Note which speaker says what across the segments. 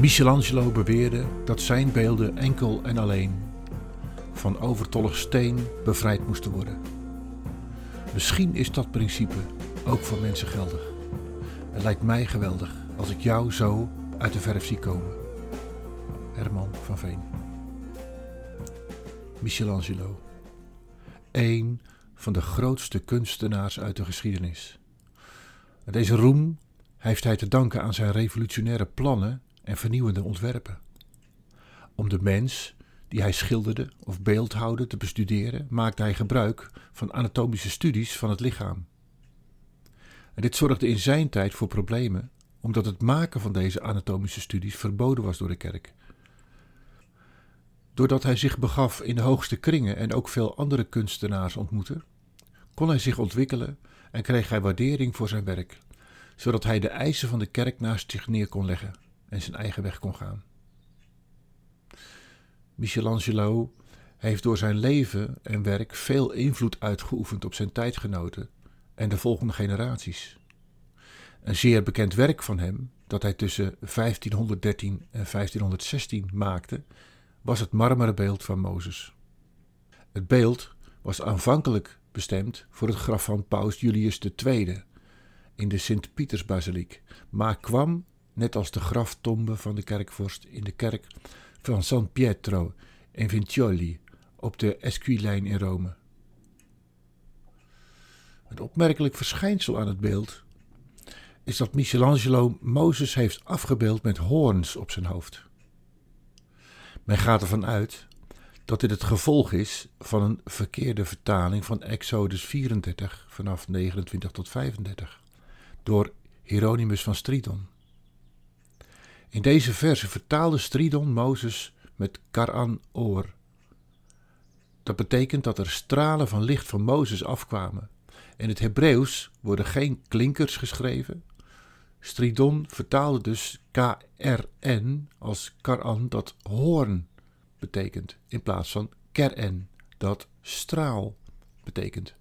Speaker 1: Michelangelo beweerde dat zijn beelden enkel en alleen van overtollig steen bevrijd moesten worden. Misschien is dat principe ook voor mensen geldig. Het lijkt mij geweldig als ik jou zo uit de verf zie komen. Herman van Veen. Michelangelo. Eén van de grootste kunstenaars uit de geschiedenis. Deze roem heeft hij te danken aan zijn revolutionaire plannen en vernieuwende ontwerpen. Om de mens die hij schilderde of beeldhouwde te bestuderen, maakte hij gebruik van anatomische studies van het lichaam. En dit zorgde in zijn tijd voor problemen, omdat het maken van deze anatomische studies verboden was door de kerk. Doordat hij zich begaf in de hoogste kringen en ook veel andere kunstenaars ontmoette, kon hij zich ontwikkelen en kreeg hij waardering voor zijn werk, zodat hij de eisen van de kerk naast zich neer kon leggen en zijn eigen weg kon gaan. Michelangelo heeft door zijn leven en werk veel invloed uitgeoefend op zijn tijdgenoten en de volgende generaties. Een zeer bekend werk van hem, dat hij tussen 1513 en 1516 maakte, was het marmeren beeld van Mozes. Het beeld was aanvankelijk bestemd voor het graf van paus Julius II in de Sint-Pietersbasiliek, maar kwam, net als de graftombe van de kerkvorst, in de kerk van San Pietro in Vincioli op de Esquilijn in Rome. Een opmerkelijk verschijnsel aan het beeld is dat Michelangelo Mozes heeft afgebeeld met hoorns op zijn hoofd. Men gaat ervan uit dat dit het gevolg is van een verkeerde vertaling van Exodus 34 vanaf 29 tot 35 door Hieronymus van Stridon. In deze verse vertaalde Stridon Mozes met Karan Oor. Dat betekent dat er stralen van licht van Mozes afkwamen. In het Hebreeuws worden geen klinkers geschreven. Stridon vertaalde dus KRN als Karan, dat hoorn betekent, in plaats van Keren, dat straal betekent.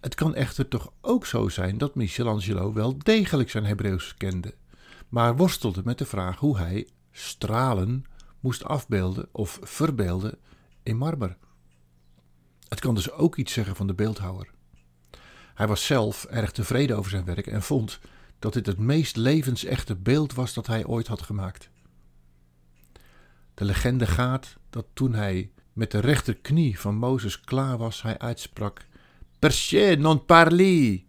Speaker 1: Het kan echter toch ook zo zijn dat Michelangelo wel degelijk zijn Hebreeuws kende maar worstelde met de vraag hoe hij stralen moest afbeelden of verbeelden in marmer. Het kan dus ook iets zeggen van de beeldhouwer. Hij was zelf erg tevreden over zijn werk en vond dat dit het meest levensechte beeld was dat hij ooit had gemaakt. De legende gaat dat toen hij met de rechterknie van Mozes klaar was, hij uitsprak: Perché non parli?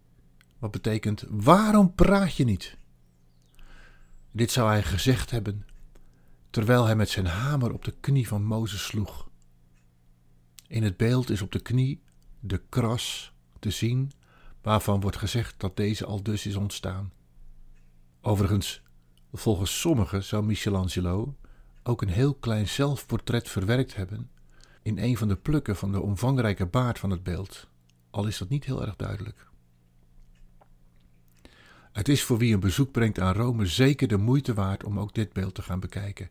Speaker 1: Wat betekent: waarom praat je niet? Dit zou hij gezegd hebben terwijl hij met zijn hamer op de knie van Mozes sloeg. In het beeld is op de knie de kras te zien, waarvan wordt gezegd dat deze al dus is ontstaan. Overigens, volgens sommigen zou Michelangelo ook een heel klein zelfportret verwerkt hebben in een van de plukken van de omvangrijke baard van het beeld, al is dat niet heel erg duidelijk. Het is voor wie een bezoek brengt aan Rome zeker de moeite waard om ook dit beeld te gaan bekijken.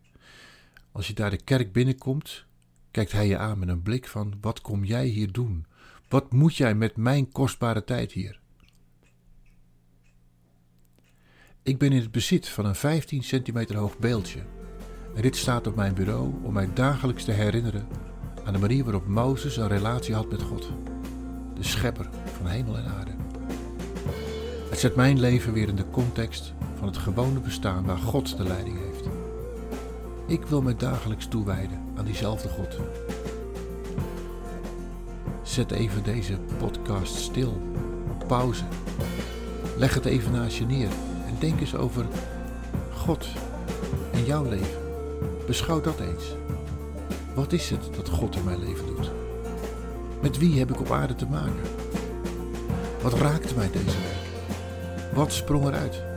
Speaker 1: Als je daar de kerk binnenkomt, kijkt hij je aan met een blik van: wat kom jij hier doen? Wat moet jij met mijn kostbare tijd hier? Ik ben in het bezit van een 15 centimeter hoog beeldje. En dit staat op mijn bureau om mij dagelijks te herinneren aan de manier waarop Mozes een relatie had met God, de schepper van hemel en aarde. Het zet mijn leven weer in de context van het gewone bestaan waar God de leiding heeft. Ik wil me dagelijks toewijden aan diezelfde God. Zet even deze podcast stil, pauze. Leg het even naast je neer en denk eens over God en jouw leven. Beschouw dat eens. Wat is het dat God in mijn leven doet? Met wie heb ik op aarde te maken? Wat raakt mij deze week? Wat sprong eruit?